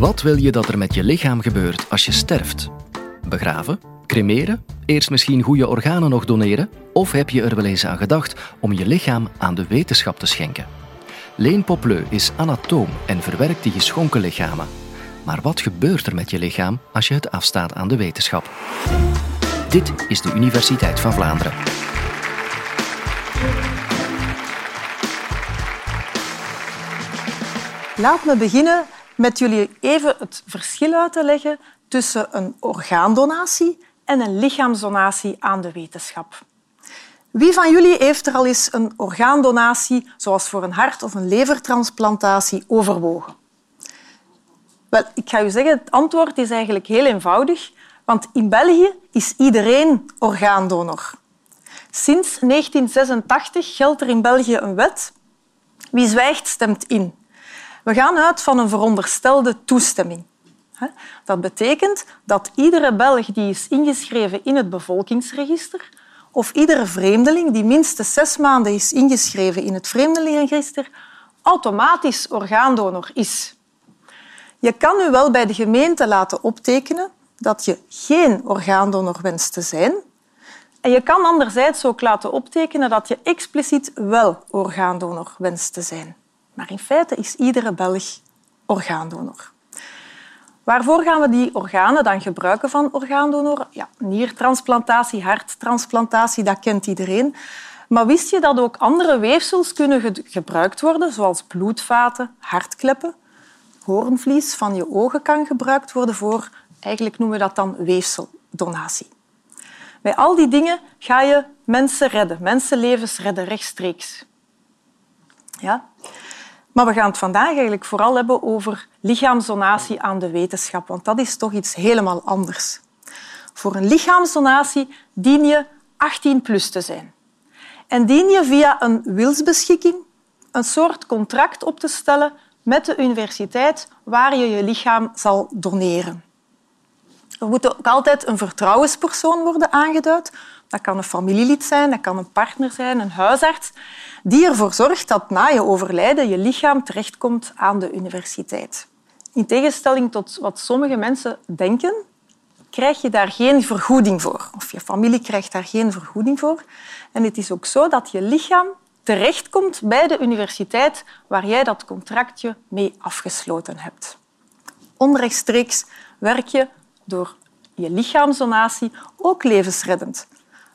Wat wil je dat er met je lichaam gebeurt als je sterft? Begraven? Cremeren? Eerst misschien goede organen nog doneren? Of heb je er wel eens aan gedacht om je lichaam aan de wetenschap te schenken? Leen Popleu is anatoom en verwerkt die geschonken lichamen. Maar wat gebeurt er met je lichaam als je het afstaat aan de wetenschap? Dit is de Universiteit van Vlaanderen. Laat me beginnen met jullie even het verschil uit te leggen tussen een orgaandonatie en een lichaamsdonatie aan de wetenschap. Wie van jullie heeft er al eens een orgaandonatie, zoals voor een hart- of een levertransplantatie, overwogen? Wel, ik ga u zeggen, het antwoord is eigenlijk heel eenvoudig, want in België is iedereen orgaandonor. Sinds 1986 geldt er in België een wet. Wie zwijgt, stemt in. We gaan uit van een veronderstelde toestemming. Dat betekent dat iedere Belg die is ingeschreven in het bevolkingsregister of iedere vreemdeling die minstens zes maanden is ingeschreven in het vreemdelingenregister automatisch orgaandonor is. Je kan u wel bij de gemeente laten optekenen dat je geen orgaandonor wenst te zijn. En je kan anderzijds ook laten optekenen dat je expliciet wel orgaandonor wenst te zijn. Maar in feite is iedere Belg orgaandonor. Waarvoor gaan we die organen dan gebruiken van orgaandonor? Ja, niertransplantatie, harttransplantatie, dat kent iedereen. Maar wist je dat ook andere weefsels kunnen gebruikt worden, zoals bloedvaten, hartkleppen? Hoornvlies van je ogen kan gebruikt worden voor, eigenlijk noemen we dat dan weefseldonatie. Bij al die dingen ga je mensen redden, mensenlevens redden rechtstreeks. Ja? Maar we gaan het vandaag eigenlijk vooral hebben over lichaamsdonatie aan de wetenschap, want dat is toch iets helemaal anders. Voor een lichaamsdonatie dien je 18 plus te zijn. En dien je via een wilsbeschikking een soort contract op te stellen met de universiteit waar je je lichaam zal doneren. Er moet ook altijd een vertrouwenspersoon worden aangeduid. Dat kan een familielid zijn, dat kan een partner zijn, een huisarts, die ervoor zorgt dat na je overlijden je lichaam terechtkomt aan de universiteit. In tegenstelling tot wat sommige mensen denken, krijg je daar geen vergoeding voor. Of je familie krijgt daar geen vergoeding voor. En het is ook zo dat je lichaam terechtkomt bij de universiteit waar jij dat contractje mee afgesloten hebt. Onrechtstreeks werk je door je lichaamsdonatie ook levensreddend.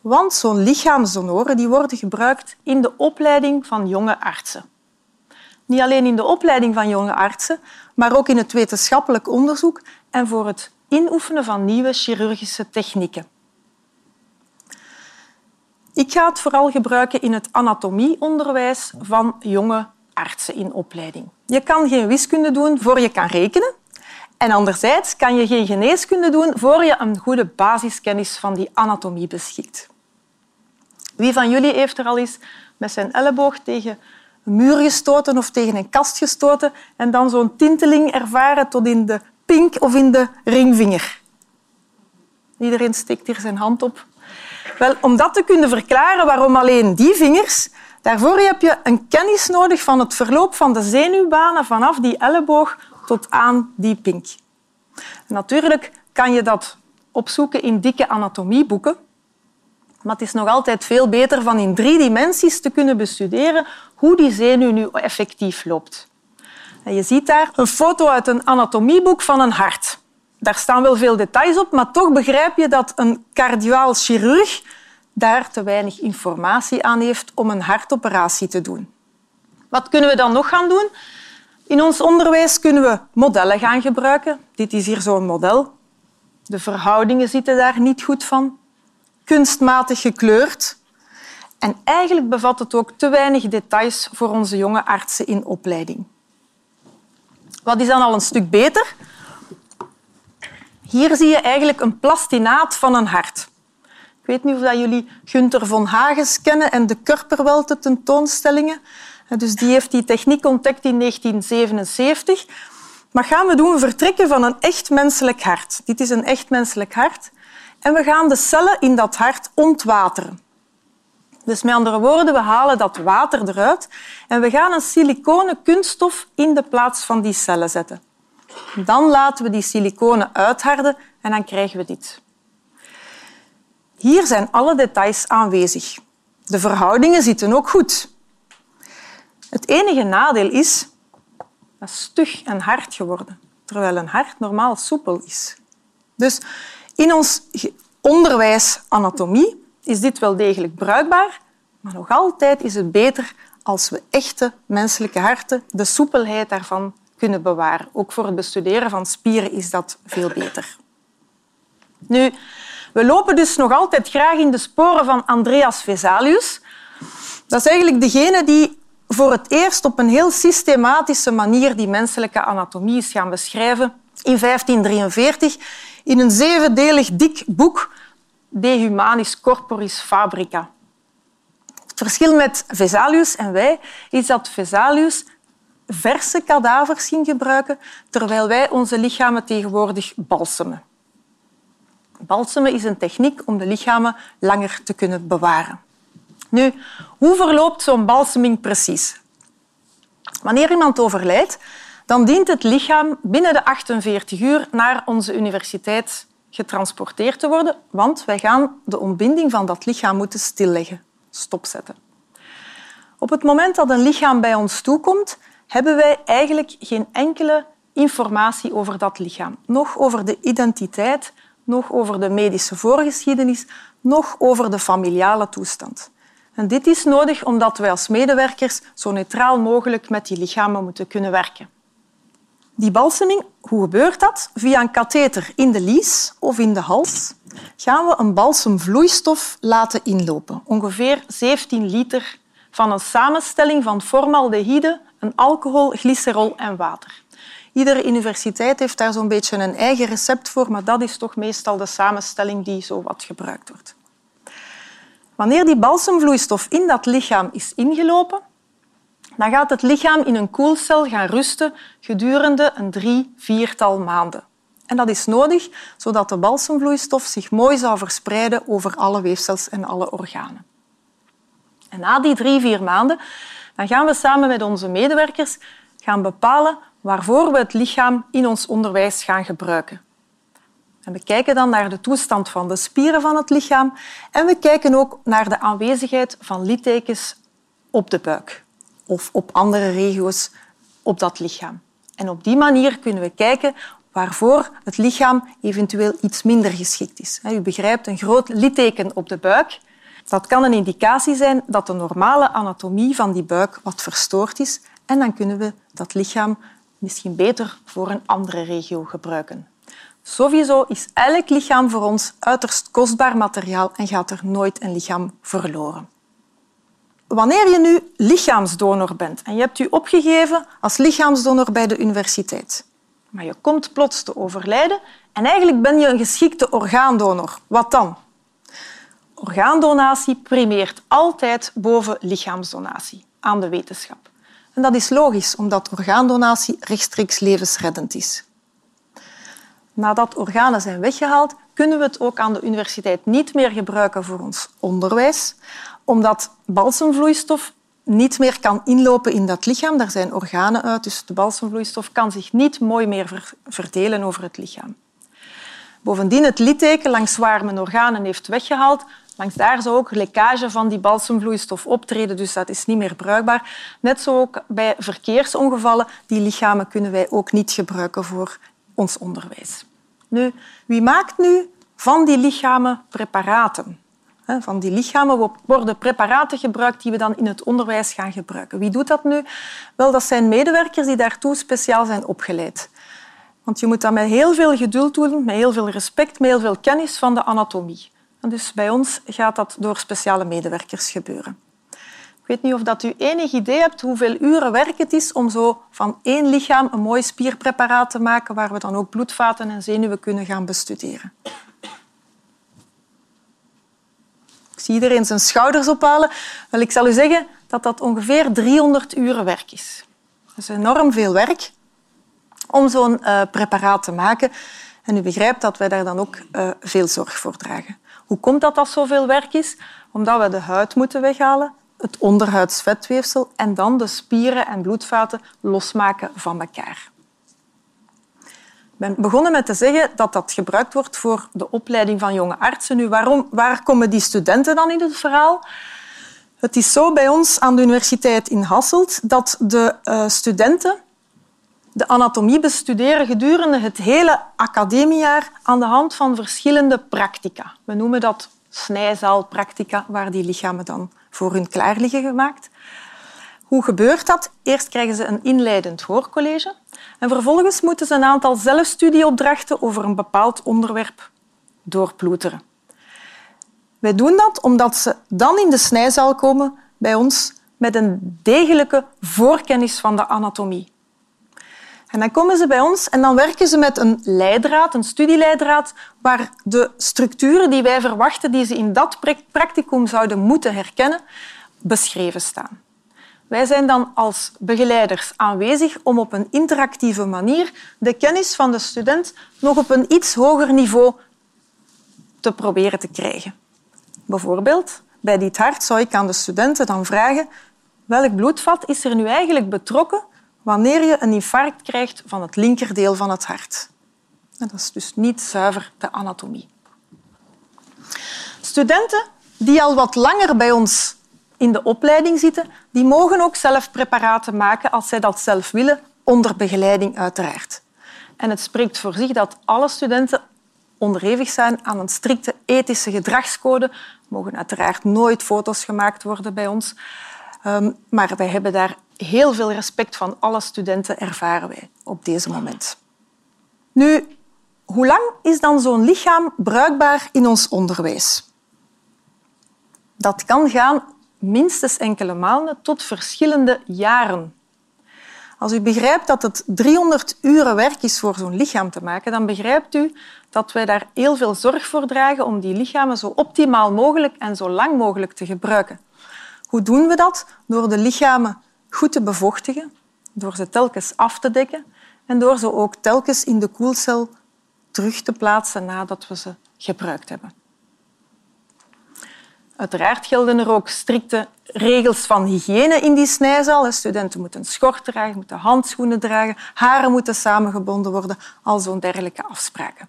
Want zo'n lichaamsdonoren die worden gebruikt in de opleiding van jonge artsen. Niet alleen in de opleiding van jonge artsen, maar ook in het wetenschappelijk onderzoek en voor het inoefenen van nieuwe chirurgische technieken. Ik ga het vooral gebruiken in het anatomieonderwijs van jonge artsen in opleiding. Je kan geen wiskunde doen voor je kan rekenen. En anderzijds kan je geen geneeskunde doen voor je een goede basiskennis van die anatomie beschikt. Wie van jullie heeft er al eens met zijn elleboog tegen een muur gestoten of tegen een kast gestoten en dan zo'n tinteling ervaren tot in de pink of in de ringvinger? Iedereen steekt hier zijn hand op. Wel, om dat te kunnen verklaren waarom alleen die vingers, daarvoor heb je een kennis nodig van het verloop van de zenuwbanen vanaf die elleboog tot aan die pink. natuurlijk kan je dat opzoeken in dikke anatomieboeken, maar het is nog altijd veel beter van in drie dimensies te kunnen bestuderen hoe die zenuw nu effectief loopt. En je ziet daar een foto uit een anatomieboek van een hart. Daar staan wel veel details op, maar toch begrijp je dat een cardioaal chirurg daar te weinig informatie aan heeft om een hartoperatie te doen. Wat kunnen we dan nog gaan doen? In ons onderwijs kunnen we modellen gaan gebruiken. Dit is hier zo'n model. De verhoudingen zitten daar niet goed van. Kunstmatig gekleurd. En eigenlijk bevat het ook te weinig details voor onze jonge artsen in opleiding. Wat is dan al een stuk beter? Hier zie je eigenlijk een plastinaat van een hart. Ik weet niet of jullie Gunther von Hagens kennen en de Körperwelte tentoonstellingen. Dus die heeft die techniek ontdekt in 1977. Maar gaan we doen? Vertrekken van een echt menselijk hart. Dit is een echt menselijk hart. En we gaan de cellen in dat hart ontwateren. Dus met andere woorden, we halen dat water eruit en we gaan een siliconen kunststof in de plaats van die cellen zetten. Dan laten we die siliconen uitharden en dan krijgen we dit. Hier zijn alle details aanwezig. De verhoudingen zitten ook goed. Het enige nadeel is dat stug en hard geworden, terwijl een hart normaal soepel is. Dus in ons onderwijs anatomie is dit wel degelijk bruikbaar, maar nog altijd is het beter als we echte menselijke harten, de soepelheid daarvan, kunnen bewaren. Ook voor het bestuderen van spieren is dat veel beter. Nu, we lopen dus nog altijd graag in de sporen van Andreas Vesalius. Dat is eigenlijk degene die voor het eerst op een heel systematische manier die menselijke anatomie is gaan beschrijven in 1543 in een zevendelig dik boek De Humanis Corporis Fabrica. Het verschil met Vesalius en wij is dat Vesalius verse kadavers ging gebruiken, terwijl wij onze lichamen tegenwoordig balsemen. Balsemen is een techniek om de lichamen langer te kunnen bewaren. Nu, hoe verloopt zo'n balseming precies? Wanneer iemand overlijdt, dan dient het lichaam binnen de 48 uur naar onze universiteit getransporteerd te worden, want wij gaan de ontbinding van dat lichaam moeten stilleggen, stopzetten. Op het moment dat een lichaam bij ons toekomt, hebben wij eigenlijk geen enkele informatie over dat lichaam. Nog over de identiteit, nog over de medische voorgeschiedenis, nog over de familiale toestand. En dit is nodig omdat wij als medewerkers zo neutraal mogelijk met die lichamen moeten kunnen werken. Die balseming, hoe gebeurt dat? Via een katheter in de lies of in de hals gaan we een balsemvloeistof laten inlopen. Ongeveer 17 liter van een samenstelling van formaldehyde, een alcohol, glycerol en water. Iedere universiteit heeft daar zo'n beetje een eigen recept voor, maar dat is toch meestal de samenstelling die zo wat gebruikt wordt. Wanneer die balsemvloeistof in dat lichaam is ingelopen, dan gaat het lichaam in een koelcel gaan rusten gedurende een drie, viertal maanden. En dat is nodig zodat de balsemvloeistof zich mooi zou verspreiden over alle weefsels en alle organen. En na die drie, vier maanden dan gaan we samen met onze medewerkers gaan bepalen waarvoor we het lichaam in ons onderwijs gaan gebruiken. En we kijken dan naar de toestand van de spieren van het lichaam en we kijken ook naar de aanwezigheid van littekens op de buik of op andere regio's op dat lichaam. En op die manier kunnen we kijken waarvoor het lichaam eventueel iets minder geschikt is. U begrijpt, een groot litteken op de buik, dat kan een indicatie zijn dat de normale anatomie van die buik wat verstoord is en dan kunnen we dat lichaam misschien beter voor een andere regio gebruiken. Sowieso is elk lichaam voor ons uiterst kostbaar materiaal en gaat er nooit een lichaam verloren. Wanneer je nu lichaamsdonor bent en je hebt u opgegeven als lichaamsdonor bij de universiteit, maar je komt plots te overlijden en eigenlijk ben je een geschikte orgaandonor, wat dan? Orgaandonatie primeert altijd boven lichaamsdonatie aan de wetenschap. En dat is logisch, omdat orgaandonatie rechtstreeks levensreddend is. Nadat organen zijn weggehaald, kunnen we het ook aan de universiteit niet meer gebruiken voor ons onderwijs, omdat balsemvloeistof niet meer kan inlopen in dat lichaam. Daar zijn organen uit, dus de balsemvloeistof kan zich niet mooi meer verdelen over het lichaam. Bovendien, het litteken langs waar men organen heeft weggehaald, langs daar zou ook lekkage van die balsemvloeistof optreden, dus dat is niet meer bruikbaar. Net zo ook bij verkeersongevallen, die lichamen kunnen wij ook niet gebruiken voor ons onderwijs. Wie maakt nu van die lichamen preparaten? Van die lichamen worden preparaten gebruikt die we dan in het onderwijs gaan gebruiken. Wie doet dat nu? Wel, dat zijn medewerkers die daartoe speciaal zijn opgeleid. Want je moet dat met heel veel geduld doen, met heel veel respect, met heel veel kennis van de anatomie. Dus bij ons gaat dat door speciale medewerkers gebeuren. Weet niet of dat u enig idee hebt hoeveel uren werk het is om zo van één lichaam een mooi spierpreparaat te maken waar we dan ook bloedvaten en zenuwen kunnen gaan bestuderen. Ik zie iedereen zijn schouders ophalen. Wel, ik zal u zeggen dat dat ongeveer 300 uren werk is. Dat is enorm veel werk om zo'n uh, preparaat te maken. En u begrijpt dat wij daar dan ook uh, veel zorg voor dragen. Hoe komt dat dat zoveel werk is? Omdat we de huid moeten weghalen, het onderhuidsvetweefsel en dan de spieren en bloedvaten losmaken van elkaar. ben begonnen met te zeggen dat dat gebruikt wordt voor de opleiding van jonge artsen. Nu, waarom, waar komen die studenten dan in het verhaal? Het is zo bij ons aan de universiteit in Hasselt dat de uh, studenten de anatomie bestuderen gedurende het hele academiejaar aan de hand van verschillende practica. We noemen dat snijzaalpractica, waar die lichamen dan voor hun klaar liggen gemaakt. Hoe gebeurt dat? Eerst krijgen ze een inleidend hoorcollege en vervolgens moeten ze een aantal zelfstudieopdrachten over een bepaald onderwerp doorploeteren. Wij doen dat omdat ze dan in de snijzaal komen bij ons met een degelijke voorkennis van de anatomie. En dan komen ze bij ons en dan werken ze met een leidraad, een studieleidraad, waar de structuren die wij verwachten, die ze in dat practicum zouden moeten herkennen, beschreven staan. Wij zijn dan als begeleiders aanwezig om op een interactieve manier de kennis van de student nog op een iets hoger niveau te proberen te krijgen. Bijvoorbeeld, bij dit hart zou ik aan de studenten dan vragen welk bloedvat is er nu eigenlijk betrokken wanneer je een infarct krijgt van het linkerdeel van het hart. Dat is dus niet zuiver de anatomie. Studenten die al wat langer bij ons in de opleiding zitten, die mogen ook zelf preparaten maken als zij dat zelf willen, onder begeleiding uiteraard. En het spreekt voor zich dat alle studenten onderhevig zijn aan een strikte ethische gedragscode. Er mogen uiteraard nooit foto's gemaakt worden bij ons. Ehm, maar wij hebben daar heel veel respect van alle studenten, ervaren wij op deze moment. Nu, hoe lang is dan zo'n lichaam bruikbaar in ons onderwijs? Dat kan gaan minstens enkele maanden tot verschillende jaren. Als u begrijpt dat het 300 uren werk is voor zo'n lichaam te maken, dan begrijpt u dat wij daar heel veel zorg voor dragen om die lichamen zo optimaal mogelijk en zo lang mogelijk te gebruiken. Hoe doen we dat? Door de lichamen goed te bevochtigen, door ze telkens af te dekken en door ze ook telkens in de koelcel terug te plaatsen nadat we ze gebruikt hebben. Uiteraard gelden er ook strikte regels van hygiëne in die snijzaal. Studenten moeten een schort dragen, moeten handschoenen dragen, haren moeten samengebonden worden, al zo'n dergelijke afspraken.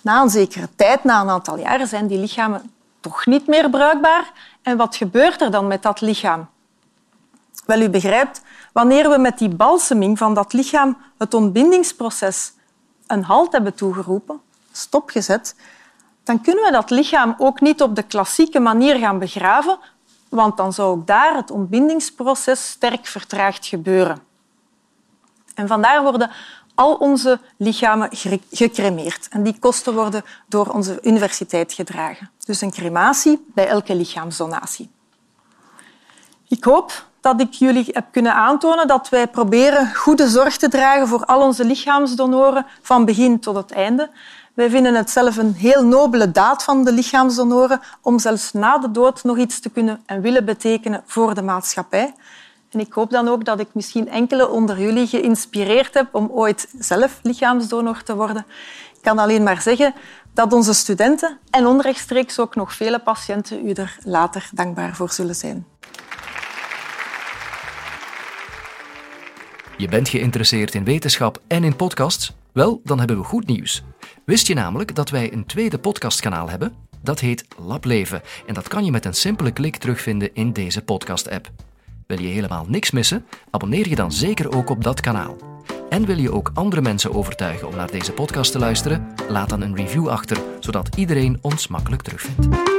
Na een zekere tijd, na een aantal jaren, zijn die lichamen toch niet meer bruikbaar. En wat gebeurt er dan met dat lichaam? Wel, u begrijpt, wanneer we met die balseming van dat lichaam het ontbindingsproces een halt hebben toegeroepen, stopgezet, dan kunnen we dat lichaam ook niet op de klassieke manier gaan begraven, want dan zou ook daar het ontbindingsproces sterk vertraagd gebeuren. En vandaar worden al onze lichamen gecremeerd. En die kosten worden door onze universiteit gedragen. Dus een crematie bij elke lichaamsdonatie. Ik hoop dat ik jullie heb kunnen aantonen dat wij proberen goede zorg te dragen voor al onze lichaamsdonoren van begin tot het einde. Wij vinden het zelf een heel nobele daad van de lichaamsdonoren om zelfs na de dood nog iets te kunnen en willen betekenen voor de maatschappij. En ik hoop dan ook dat ik misschien enkele onder jullie geïnspireerd heb om ooit zelf lichaamsdonor te worden. Ik kan alleen maar zeggen dat onze studenten en onrechtstreeks ook nog vele patiënten u er later dankbaar voor zullen zijn. Je bent geïnteresseerd in wetenschap en in podcasts? Wel, dan hebben we goed nieuws. Wist je namelijk dat wij een tweede podcastkanaal hebben? Dat heet Lableven en dat kan je met een simpele klik terugvinden in deze podcast-app. Wil je helemaal niks missen? Abonneer je dan zeker ook op dat kanaal. En wil je ook andere mensen overtuigen om naar deze podcast te luisteren? Laat dan een review achter, zodat iedereen ons makkelijk terugvindt.